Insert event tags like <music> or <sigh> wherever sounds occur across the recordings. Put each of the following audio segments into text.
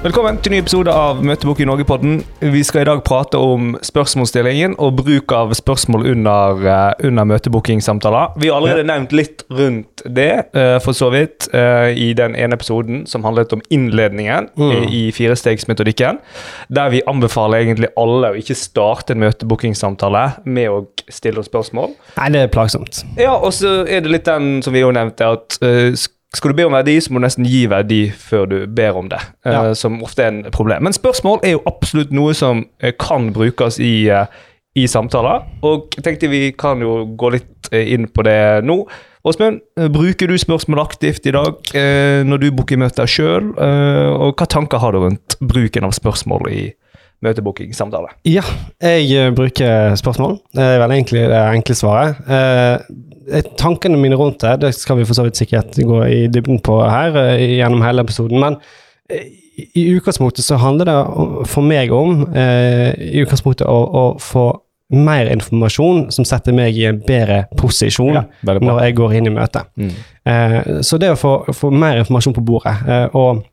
Velkommen til ny episode av Møtebok i Norge-podden. Vi skal i dag prate om spørsmålsstillingen og bruk av spørsmål under, uh, under møtebookingsamtaler. Vi har allerede nevnt litt rundt det, uh, for så vidt, uh, i den ene episoden som handlet om innledningen mm. i, i firestegsmetodikken. Der vi anbefaler egentlig alle å ikke starte en møtebookingsamtale med å stille spørsmål. Nei, det er plagsomt. Ja, og så er det litt den som vi jo nevnte, at skal du be om verdi, så må du nesten gi verdi før du ber om det. Eh, ja. Uh, som ofte er en problem. Men spørsmål er jo absolutt noe som uh, kan brukes i, uh, i, samtaler. Og jeg tenkte vi kan jo gå litt inn på det nå. Åsmund, bruker du spørsmål aktivt i dag når du booker møter sjøl? og hva tanker har du rundt bruken av spørsmål i møtebooking-samtale? Ja, jeg bruker spørsmål. Det er vel egentlig det enkle svaret. Eh, tankene mine rundt det, det skal vi for så vidt sikkert gå i dybden på her eh, gjennom hele episoden. Men eh, i utgangspunktet så handler det for meg om i utgangspunktet å, å få mer informasjon som setter meg i en bedre posisjon ja, når jeg går inn i møtet. Mm. Eh, så det å få, få, mer informasjon på bordet, eh, og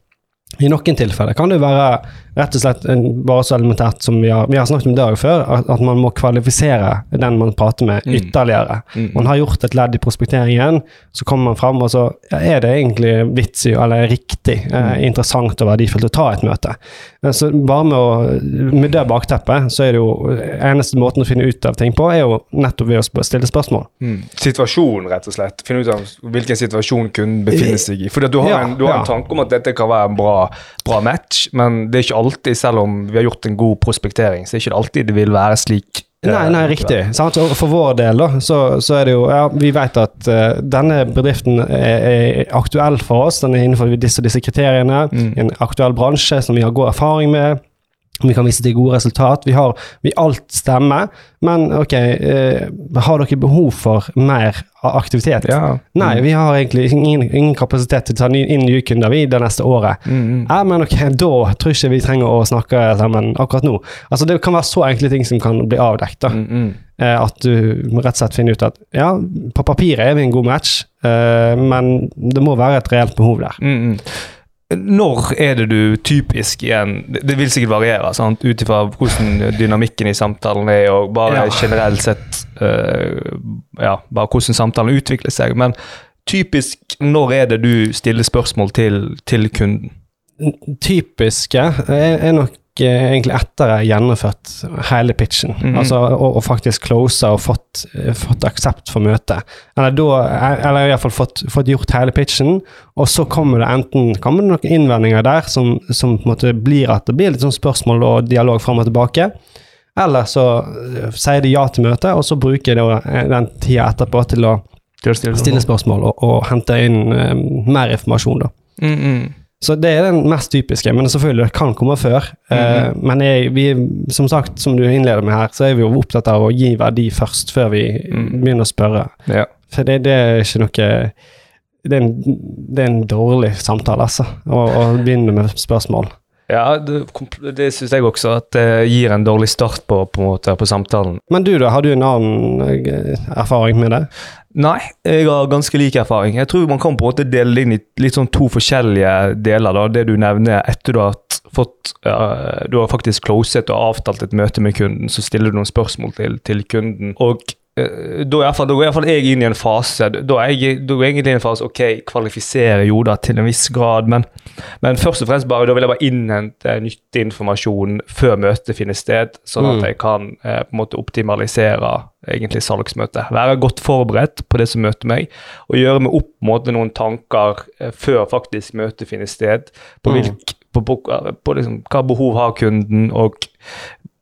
i noen tilfeller kan det være rett og slett en, bare så elementært som vi har, vi har snakket om det før, at, at, man må kvalifisere den man prater med, mm. ytterligere. Mm. Man har gjort et ledd i prospekteringen, så kommer man fram og så ja, er det egentlig vits i, eller riktig, eh, mm. interessant og verdifullt å ta et møte. Eh, så bare med, å, med det bakteppet, så er det jo eneste måten å finne ut av ting på, er jo nettopp ved å stille spørsmål. Mm. Situasjonen, rett og slett. Finne ut av hvilken situasjon kunden befinner seg i. For du har, ja, en, du har ja. en tanke om at dette kan være en bra, bra match, men det er ikke alltid, selv om vi har gjort en god prospektering, så er det ikke alltid det vil være slik. Nei, nei, riktig. Sant? For vår del, da, så, så, er det jo Ja, vi vet at uh, denne bedriften er, er, aktuell for oss. Den er innenfor disse, disse kriteriene. Mm. En aktuell bransje som vi har god erfaring med. Vi kan vise til gode resultat. Vi har vi alt stemmer, men ok, eh, har dere behov for mer aktivitet? Ja. Nei, vi har egentlig ingen, ingen kapasitet til å ta inn nye kunder vi det neste året. Mm, Eh, men ok, da tror jeg ikke vi trenger å snakke sammen akkurat nå. Altså, Det kan være så enkle ting som kan bli avdekket. Mm, mm. eh, at du rett og slett finner ut at ja, på papiret er vi en god match, eh, men det må være et reelt behov der. Mm, mm. Når er det du typisk igjen Det vil sikkert variere ut ifra hvordan dynamikken i samtalen er, og bare ja. generelt sett uh, ja, bare hvordan samtalen utvikler seg. Men typisk når er det du stiller spørsmål til, til kunden? Typiske er nok Eh, egentlig etter jeg gjennomført hele pitchen. Mm -hmm. Altså og, og faktisk closa og fått, eh, fått, aksept for møtet. Eller da, eller i hvert fall fått, fått, gjort hele pitchen, og så kommer det enten kommer det noen innvendinger der som, som blir at det blir litt sånn spørsmål og dialog fram og tilbake. Eller så eh, sier de ja til møtet, og så bruker jeg den tida etterpå til å stille spørsmål og, og hente inn um, mer informasjon. da. Mm -hmm. Så det er den mest typiske, men selvfølgelig det kan komme før. Mm -hmm. uh, men jeg, vi, som sagt, som du innleder med her, så er vi jo opptatt av å gi verdi først, før vi mm. begynner å spørre. Ja. For det, det, er ikke noe det er, en, det er en dårlig samtale, altså, å, å begynne med spørsmål. Ja, det, det syns jeg også, at det gir en dårlig start på, på, måte, på, samtalen. Men du, da? Har du en annen eh, erfaring med det? Nei, jeg har ganske lik erfaring. Jeg tror man kan på en måte dele det inn i litt sånn to forskjellige deler. da, Det du nevner etter du har fått uh, Du har faktisk closet og avtalt et møte med kunden, så stiller du noen spørsmål til, til kunden. og da, er da går iallfall jeg inn i en fase Da er jeg, da er jeg egentlig i en fase ok, kvalifiserer jo da til en viss grad, men, men først og fremst bare, da vil jeg bare innhente nyttig informasjon før møtet finner sted, sånn at mm. jeg kan eh, på en måte optimalisere egentlig salgsmøtet. Være godt forberedt på det som møter meg, og gjøre meg opp mot noen tanker eh, før faktisk møtet finner sted. På, mm. hvilk, på, på, på liksom, hva behov har kunden, og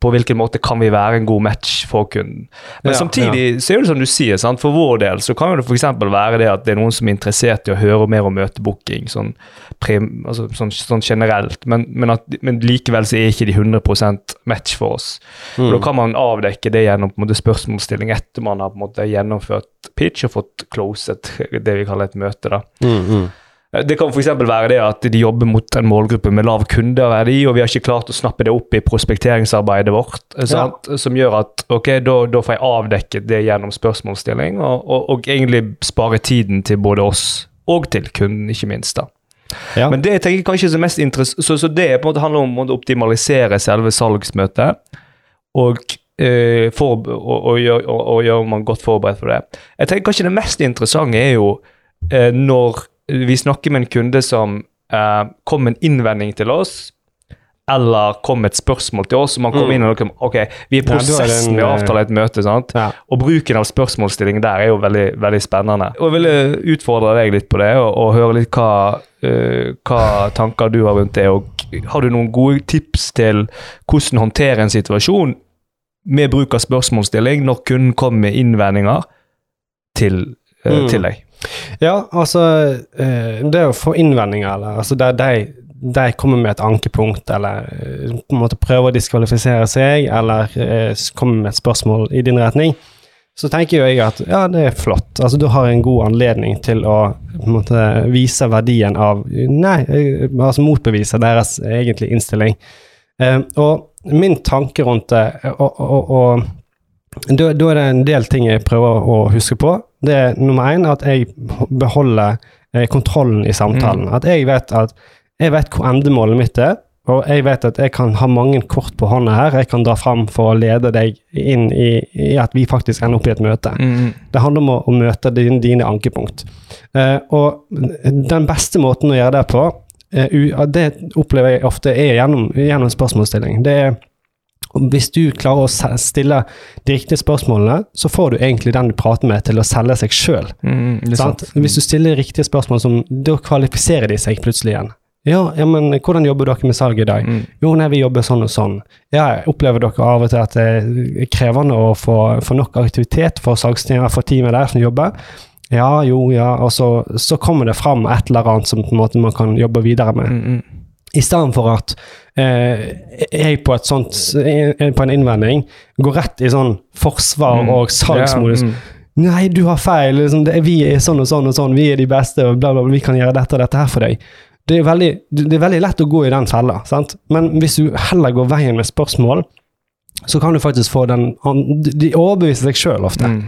på hvilken måte kan vi være en god match for kunden. Men ja, samtidig ja. så er det som du sier, sant? for vår del så kan det f.eks. være det at det er noen som er interessert i å høre mer om møtebooking, sånn, altså, sånn, sånn generelt, men, men, at, men, likevel så er ikke de 100% match for oss. Mm. Da kan man avdekke det gjennom på en måte spørsmålsstilling etter man har på en måte gjennomført pitch og fått closet det vi kaller et møte. da. Mm, mm. Det kan f.eks. være det at de jobber mot en målgruppe med lav kundeverdi, og vi har ikke klart å snappe det opp i prospekteringsarbeidet vårt. Ja. Som gjør at ok, da, da, får jeg avdekket det gjennom spørsmålsstilling, og, og, og, egentlig spare tiden til både oss og til kunden, ikke minst. da. Ja. Men det jeg tenker kanskje er mest så, så det på en måte handler om å optimalisere selve salgsmøtet. Og, eh, for, og, og, og, og gjør man godt forberedt for det. Jeg tenker kanskje det mest interessante er jo eh, når vi snakker med en kunde som eh, kom med en innvending til oss, eller kom med et spørsmål til oss, og man kom Mm. inn og liksom, ok, vi er i prosessen en, med å eh, avtale et møte, sant? Ja. Og bruken av spørsmålsstilling der er jo veldig, veldig spennende. Og jeg ville utfordre deg litt på det, og, og høre litt hva, uh, hva tanker du har rundt det. Og har du noen gode tips til hvordan håndtere en situasjon med bruk av spørsmålsstilling når kunden kommer med innvendinger til, uh, Mm. til deg? Ja, altså eh, Det å få innvendinger, eller altså der de, de kommer med et ankepunkt, eller eh, på en måte prøver å diskvalifisere seg, eller eh, kommer med et spørsmål i din retning, så tenker jo jeg at ja, det er flott. Altså Du har en god anledning til å måte vise verdien av Nei, altså motbevise deres egentlige innstilling. Og min tanke rundt det og, og, og da, da er det en del ting jeg prøver å huske på. Det er nummer én at jeg beholder eh, kontrollen i samtalen. At jeg vet at jeg vet hvor endemålet mitt er, og jeg vet at jeg kan ha mange kort på hånda her. Jeg kan dra fram for å lede deg inn i, i at vi faktisk ender opp i et møte. Mm. Det handler om å, å møte dine, dine ankepunkt. Eh, og den beste måten å gjøre det på, eh, det opplever jeg ofte er gjennom, gjennom spørsmålsstilling. Det er hvis du klarer å stille de riktige spørsmålene, så får du egentlig den du prater med, til å selge seg sjøl. Mm, er sant. Hvis du stiller riktige spørsmål, som, da kvalifiserer de seg plutselig igjen. Ja, ja, men hvordan jobber dere med salg i dag? Mm. Jo, nei, vi jobber sånn og sånn. Ja, opplever dere av og til at det er krevende å få, få nok aktivitet for salgsteamet, for teamet der som jobber? Ja, jo, ja, og så, så kommer det fram et eller annet som på en måte man kan jobbe videre med. Mm, mm. I stedet for at eh, jeg på, sånt, eh, på en innvending går rett i sånn forsvar Mm. og salgsmodus. Ja, mm. Nei, du har feil. Liksom, det, vi er sånn og sånn og sånn. Vi er de beste, og bla, bla, bla. Vi kan gjøre dette og dette her for deg. Det er, veldig, det er veldig lett å gå i den fella, sant? men hvis du heller går veien med spørsmål, så kan du faktisk få den De overbeviser seg sjøl ofte. Mm.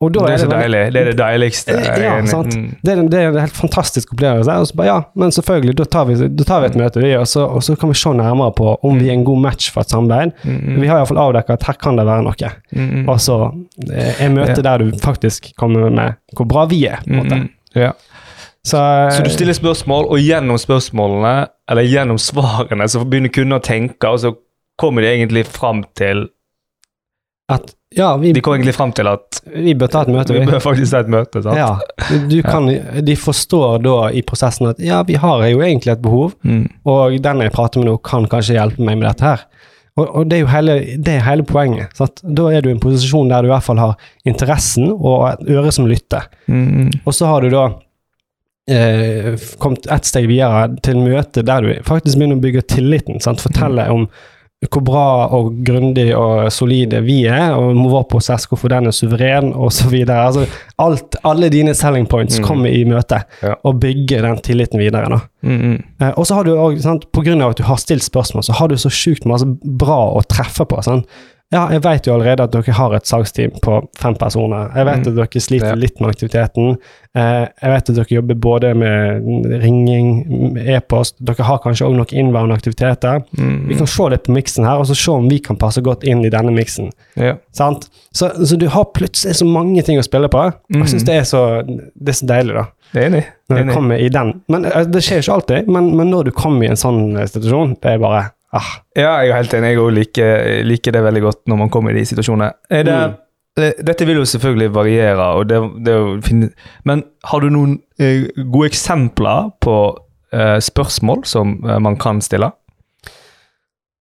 Og da Det er så det deilig. Det er det deiligste. er Ja, sant. Mm. Det er, en- det er en helt fantastisk opplevelse. Og så bare, ja, men selvfølgelig, da tar vi, da tar vi et møte, vi, og så, og så kan vi se nærmere på om vi er en god match for et samarbeid. Mm, mm. Vi har iallfall avdekket at her kan det være noe. Mm, mm. Og så eh, er møtet der du faktisk kommer med hvor bra vi er. på en måte. Mm, mm. Ja. Så, Så du stiller spørsmål, og gjennom spørsmålene, eller gjennom svarene, så begynner kunder å tenke, og så kommer de egentlig fram til at ja, vi, De kommer egentlig fram til at vi bør ta et møte. vi Vi. bør faktisk ta et møte. sant? Ja, du kan, de forstår da i prosessen at ja, vi har jo egentlig et behov, Mm. og den jeg prater med nå, kan kanskje hjelpe meg med dette her. Og, og det er jo hele, det er hele poenget. Sant? Da er du i en posisjon der du i hvert fall har interessen og et øre som lytter. Mm, mm. Og så har du da eh, kommet ett steg videre til møte der du faktisk begynner å bygge tilliten. Sant? Fortelle om hvor bra og grundig og solide vi er, og vår prosess, hvorfor den er suveren, osv. Altså, alt, alle dine selling points Mm. kommer i møte, Ja. og bygger den tilliten videre. da. Mm, mm. Eh, og så har du også, sant, på grunn av at du har stilt spørsmål, så har du så sjukt masse bra å treffe på. Sant? Ja, jeg vet jo allerede at dere har et salgsteam på fem personer. Jeg vet Mm. at dere sliter Ja. litt med aktiviteten. Eh, jeg vet at dere jobber både med ringing, e-post. Dere har kanskje også noen innværende aktiviteter. Mm, Vi kan se litt på miksen her, og så se om vi kan passe godt inn i denne miksen. ja. Så, så du har plutselig så mange ting å spille på. Jeg syns Mhm. det, så- det er så deilig, da Det er enig. når du kommer i den. Men eh, Det skjer jo ikke alltid, men, men når du kommer i en sånn eh, situasjon, det er bare ah, Ja, jeg er helt enig. Jeg liker, liker det veldig godt når man kommer i de situasjonene. Det, Mm. Dette vil jo selvfølgelig variere, det, det men har du noen eh, gode eksempler på eh, spørsmål som eh, man kan stille?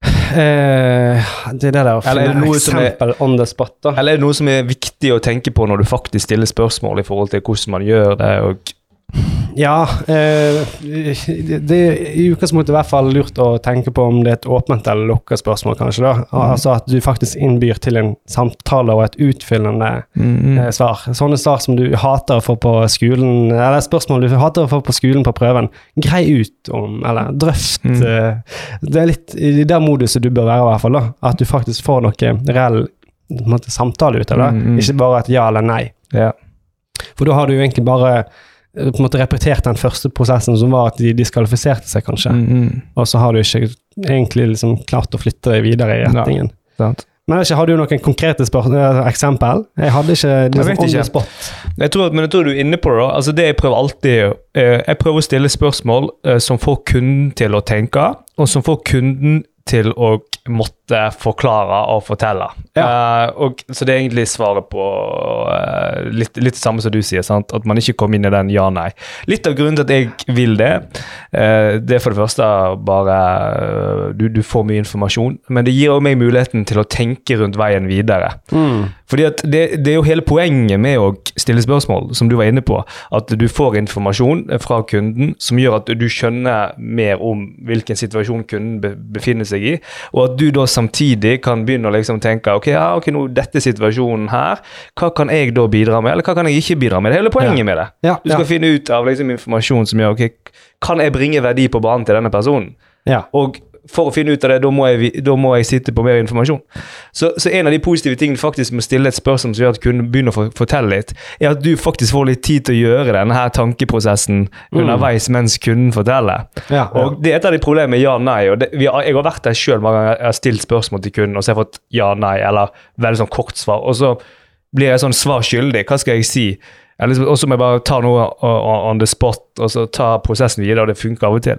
eh, Det er det der å finne er som er- on the spot, da. Eller er det noe som er viktig å tenke på når du faktisk stiller spørsmål i forhold til hvordan man gjør det? og Ja, eh, det er i utgangspunktet i hvert fall lurt å tenke på om det er et åpent eller lukket spørsmål, kanskje. da. Altså at du faktisk innbyr til en samtale og et utfyllende Mm, eh, svar. Sånne svar som du hater å få på skolen, eller spørsmål du hater å få på skolen på prøven. Grei ut om, eller drøft. Mm. eh, Det er litt i det moduset du bør være, i hvert fall. da. At du faktisk får noe reell måte, samtale ut av det. Mm, mm. Ikke bare et ja eller nei. Ja. For da har du egentlig bare på en måte repetert den første prosessen, som var at de diskvalifiserte seg, kanskje. Mm, mm. Og så har du ikke egentlig liksom klart å flytte deg videre i Ja. retningen. Sant. Men ikke, Har du noen konkrete eh, eksempel? Jeg hadde ikke Jeg liksom, ikke. spot. Jeg tror, men jeg tror du er inne på det. Altså det Jeg prøver alltid eh, Jeg prøver å stille spørsmål eh, som får kunden til å tenke, og som får kunden til å måtte forklare og fortelle. Eh, og, så det er egentlig svaret på uh, litt, litt det samme som du sier. sant? At man ikke kommer inn i den ja-nei. Litt av grunnen til at jeg vil det, uh, det er for det første bare du, du får mye informasjon, men det gir også meg muligheten til å tenke rundt veien videre. Fordi at det, det er jo hele poenget med å stille spørsmål, som du var inne på. At du får informasjon fra kunden som gjør at du skjønner mer om hvilken situasjon kunden be, befinner seg i. Og at du da samtidig kan begynne å liksom tenke ok, ja, ok, nå dette situasjonen her, hva kan jeg da bidra med, eller hva kan jeg ikke bidra med? Det er hele poenget Ja. med det. Ja, Du skal finne ut av liksom informasjon som gjør ok, kan jeg bringe verdi på banen til denne personen? ja. Og for å finne ut av det, da må jeg, da må jeg sitte på mer informasjon. Så, så en av de positive tingene faktisk med å stille et spørsmål som gjør at kunden begynner å for- fortelle litt, er at du faktisk får litt tid til å gjøre denne her tankeprosessen underveis mens kunden forteller. Ja, ja. Og det er et av de problemene med ja-nei. og det, vi har, Jeg har vært der sjøl mange ganger jeg har stilt spørsmål til kunden, og så har jeg fått ja-nei, eller veldig sånn kort svar. Og så blir jeg sånn svar skyldig. Hva skal jeg si? Liksom- Og så må jeg bare ta noe on the spot, og så ta prosessen videre, og det funker av og til.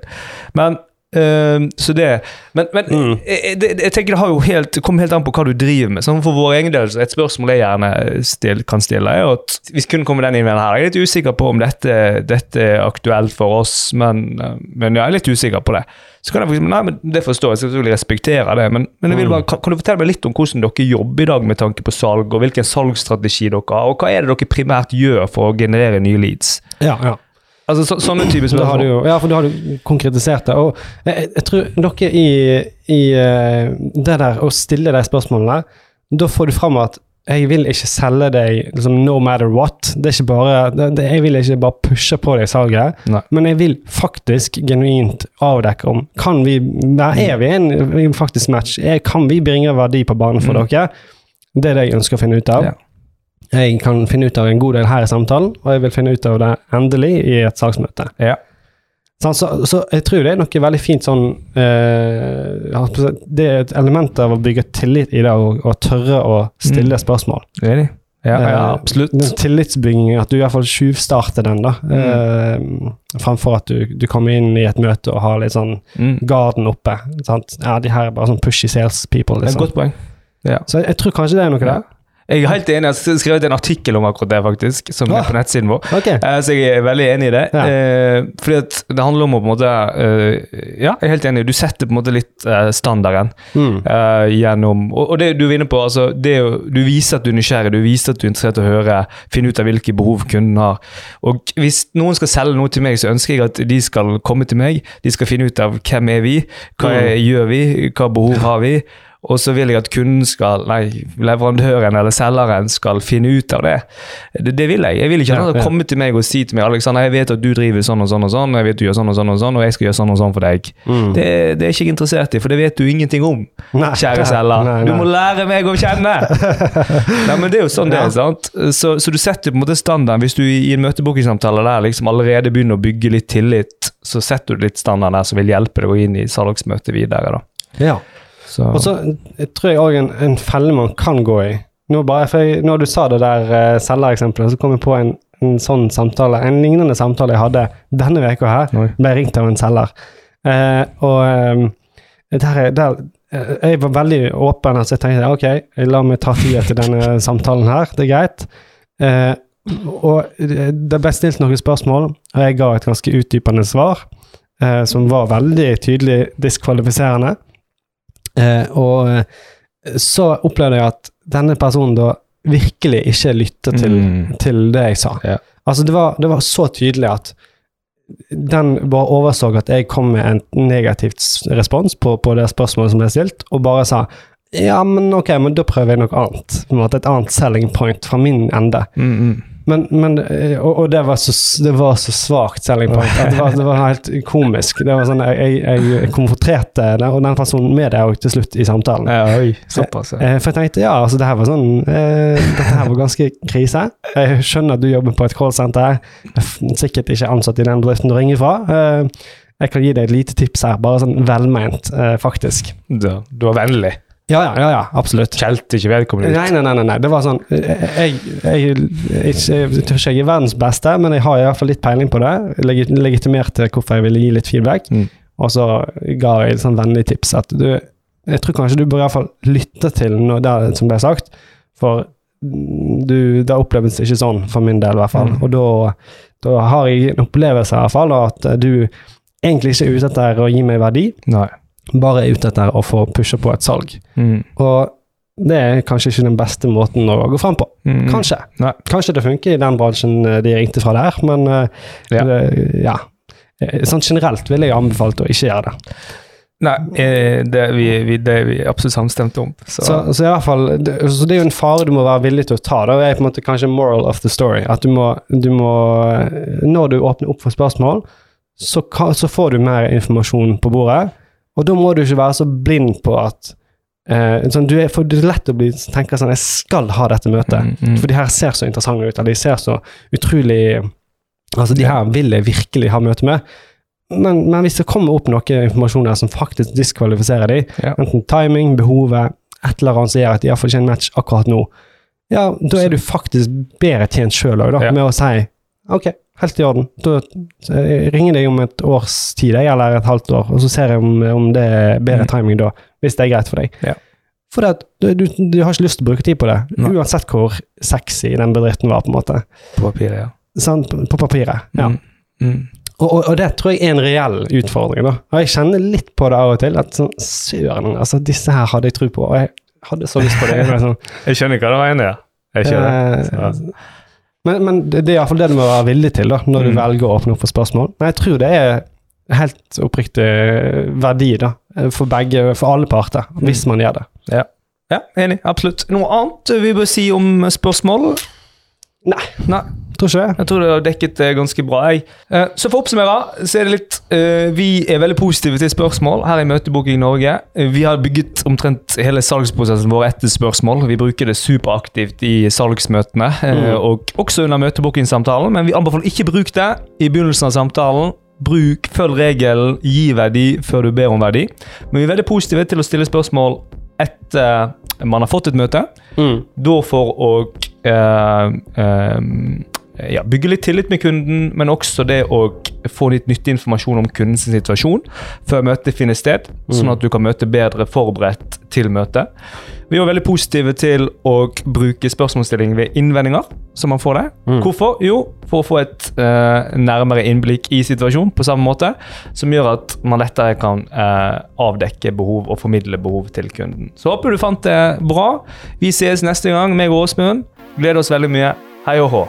Men Ehm, så det Men, men Mm. jeg, jeg, jeg tenker det har jo helt, kommer helt an på hva du driver med. Sånn For vår egen del, så et spørsmål jeg gjerne still, kan stille, er at hvis kun kommer den innvendingen her Jeg er litt usikker på om dette, dette er aktuelt for oss, men, eh, men jeg er litt usikker på det. Så kan jeg for eksempel, nei, men Det forstår jeg, selvfølgelig respektere det, men, men jeg vil bare, kan, kan du fortelle meg litt om hvordan dere jobber i dag med tanke på salg, og hvilken salgsstrategi dere har, og hva er det dere primært gjør for å generere nye leads? ja, ja. Altså så, Sånne typer Da har du jo, ja, for da har du konkretisert det. Og jeg, jeg, jeg tror dere i, i eh, det der å stille de spørsmålene, da får du fram at jeg vil ikke selge deg liksom, no matter what. Det er ikke bare, det, jeg vil ikke bare pushe på deg salget, Nei. men jeg vil faktisk genuint avdekke om kan vi, er vi en, en faktisk match. Er, kan vi bringe verdi på banen for Mm. dere? Det er det jeg ønsker å finne ut av. Ja. Jeg kan finne ut av en god del her i samtalen, og jeg vil finne ut av det endelig i et salgsmøte. Ja. Så, så jeg tror det er noe veldig fint sånn eh, Det er et element av å bygge tillit i det, og, og tørre å stille Mm. spørsmål. Enig? Ja, ja, Eh, absolutt. Eh, tillitsbygging, at du i hvert fall tjuvstarter den, da. Eh, framfor at du, du kommer inn i et møte og har litt sånn Mm. garden oppe. Sant? Ja, de her er bare sånn pushy sales people, Det er et liksom. godt poeng. Ja. Så jeg tror kanskje det er noe der. Jeg er helt enig. Jeg har skrevet en artikkel om akkurat det, faktisk, som er Ah. på nettsiden vår. Ok. Eh, Så jeg er veldig enig i det. Ja. Eh, fordi at det handler om å på en måte eh, Ja, jeg er helt enig. Du setter på en måte litt standarden Mm. eh, gjennom Og, det du er inne på, altså, det er jo, du viser at du er nysgjerrig, du viser at du er interessert i å høre, finne ut av hvilke behov kunden har. Og hvis noen skal selge noe til meg, så ønsker jeg at de skal komme til meg. De skal finne ut av hvem er vi, hva Mm. er, gjør vi, hva behov har vi. Og så vil jeg at kunden skal, nei, leverandøren eller selgeren skal finne ut av det. Det, det vil jeg. Jeg vil ikke at han skal komme til meg og si til meg Alexander, jeg vet at du driver sånn og sånn og sånn, jeg vet du gjør sånn og sånn og sånn, og jeg skal gjøre sånn og sånn for deg. Mm. Det, det er jeg interessert i, for det vet du ingenting om. Nei, Kjære selger, du må lære meg å kjenne! <laughs> Nei, men det er jo sånn det er, sant? Så, så du setter på en måte standarden. Hvis du i en møtebookingsamtale der liksom allerede begynner å bygge litt tillit, så setter du litt standard der som vil hjelpe deg å gå inn i salgsmøtet videre. da. Ja. Så, Og så jeg tror jeg òg en, en felle man kan gå i Nå bare, for jeg, Når du sa det der uh, selgereksempelet, så kom jeg på en, en sånn samtale, en lignende samtale jeg hadde denne uka her. Oi. Ble ringt av en selger. Uh, og um, der, er- der, eh, jeg var veldig åpen, så jeg tenkte ok, la meg ta tida til denne <laughs> samtalen her, det er greit. Uh, og det ble stilt noen spørsmål, og jeg ga et ganske utdypende svar, eh, som var veldig tydelig diskvalifiserende. Eh, og eh, så opplevde jeg at denne personen da virkelig ikke lytta til, Mm. til det jeg sa. Ja. Altså det var, det var så tydelig at den bare overså at jeg kom med en negativt respons på, på det spørsmålet som ble stilt, og bare sa ja, men ok, men da prøver jeg noe annet. På en måte Et annet selling point fra min ende. mm, mm. Men, men eh, og, og det var så, det var så svakt selling point. <laughs> Det var, det var helt komisk. Det var sånn, Jeg, jeg, jeg konfronterte den, og den personen med det også til slutt i samtalen. Ja, oi, såpass. ja. Eh, For jeg tenkte ja, altså det her var sånn eh, Dette her var ganske krise. Jeg skjønner at du jobber på et callsenter. Er Sikkert ikke ansatt i den bedriften du ringer fra. Eh, jeg kan gi deg et lite tips her, bare sånn velment, eh, faktisk. Du, du var vennlig. Ja, ja, ja, ja absolutt. Skjelte ikke vedkommende ut. Nei, nei, nei, nei. Det var sånn Jeg, jeg, jeg, jeg, jeg ikke jeg er verdens beste, men jeg har i hvert fall litt peiling på det. Legi- Legitimerte hvorfor jeg ville gi litt feedback. Mm. Og så ga jeg litt sånn vennlig tips at du Jeg tror kanskje du bør i hvert fall lytte til noe der som ble sagt, for du, det oppleves ikke sånn, for min del i hvert fall. Mm. Og da, da har jeg en opplevelse i hvert fall at du egentlig ikke er ute etter å gi meg verdi, Nei. Bare er ute etter å få pushe på et salg. Mm. Og det er kanskje ikke den beste måten å gå fram på. Mm. Kanskje. Nei. Kanskje det funker i den bransjen eh, de ringte fra der, men eh, Ja. det, ja. Eh, Sånn generelt ville jeg anbefalt å ikke gjøre det. Nei, det er vi, vi, det er vi absolutt samstemte om. Så, Så, så i hvert fall, det, så det er jo en fare du må være villig til å ta. Det er på en måte kanskje moral of the story. At du må, du må Når du åpner opp for spørsmål, så, så får du mer informasjon på bordet. Og da må du ikke være så blind på at eh, sånn, du er, For det er lett å bli, tenke sånn Jeg skal ha dette møtet. Mm, mm. For de her ser så interessante ut. Eller de ser så utrolig Altså, de her vil jeg virkelig ha møte med. Men, men hvis det kommer opp noe informasjon der som faktisk diskvalifiserer dem, Ja. enten timing, behovet, et eller annet som gjør at de iallfall ikke er en match akkurat nå, ja, da er du faktisk bedre tjent sjøl òg, da, Ja. med å si OK, helt i orden. Da jeg ringer deg om et års tid, eller et halvt år, og så ser jeg om, om det er bedre Mm. timing da, hvis det er greit for deg. Ja. For det du, du, har ikke lyst til å bruke tid på det, Nei. uansett hvor sexy den bedriften var, på en måte. På papiret, ja. Sånn, på, på papiret. Ja. Mm. Mm. Og, og, og det tror jeg er en reell utfordring. da. Og jeg kjenner litt på det av og til. At sånn, søren, altså disse her hadde jeg tro på, og jeg hadde så lyst på det. <laughs> Jeg sånn, Jeg skjønner hva det var enig i. Jeg skjønner. eh, men, men det det er iallfall det du må være villig til da, når du Mm. velger å åpne opp for spørsmål. Men jeg tror det er helt oppriktig verdi da, for begge, for alle parter, hvis man gjør det. ja. ja, enig. Absolutt. Noe annet vi bør si om spørsmål? Nei. Nei. Tror ikke det. Jeg tror det har dekket det ganske bra. Jeg. Eh, Så for å oppsummere, så er det litt eh, Vi er veldig positive til spørsmål her i Møtebooking Norge. Eh, Vi har bygget omtrent hele salgsprosessen vår etter spørsmål. Vi bruker det superaktivt i salgsmøtene, Mm. og også under møtebookingsamtalen, Men vi anbefaler ikke bruk det i begynnelsen av samtalen. Bruk, Følg regelen, gi verdi før du ber om verdi. Men vi er veldig positive til å stille spørsmål etter man har fått et møte. Mm. Da for å ja, bygge litt tillit med kunden, men også det å få litt nyttig informasjon om kundens situasjon før møtet finner sted, sånn Mm. at du kan møte bedre forberedt til møtet. Vi jo veldig positive til å bruke spørsmålsstilling ved innvendinger, så man får det. Mm. Hvorfor? Jo, for å få et eh, nærmere innblikk i situasjonen på samme måte, som gjør at man lettere kan eh, avdekke behov og formidle behov til kunden. Så håper du fant det bra. Vi ses neste gang, meg og Åsmund. Gleder oss veldig mye. Hei og hå.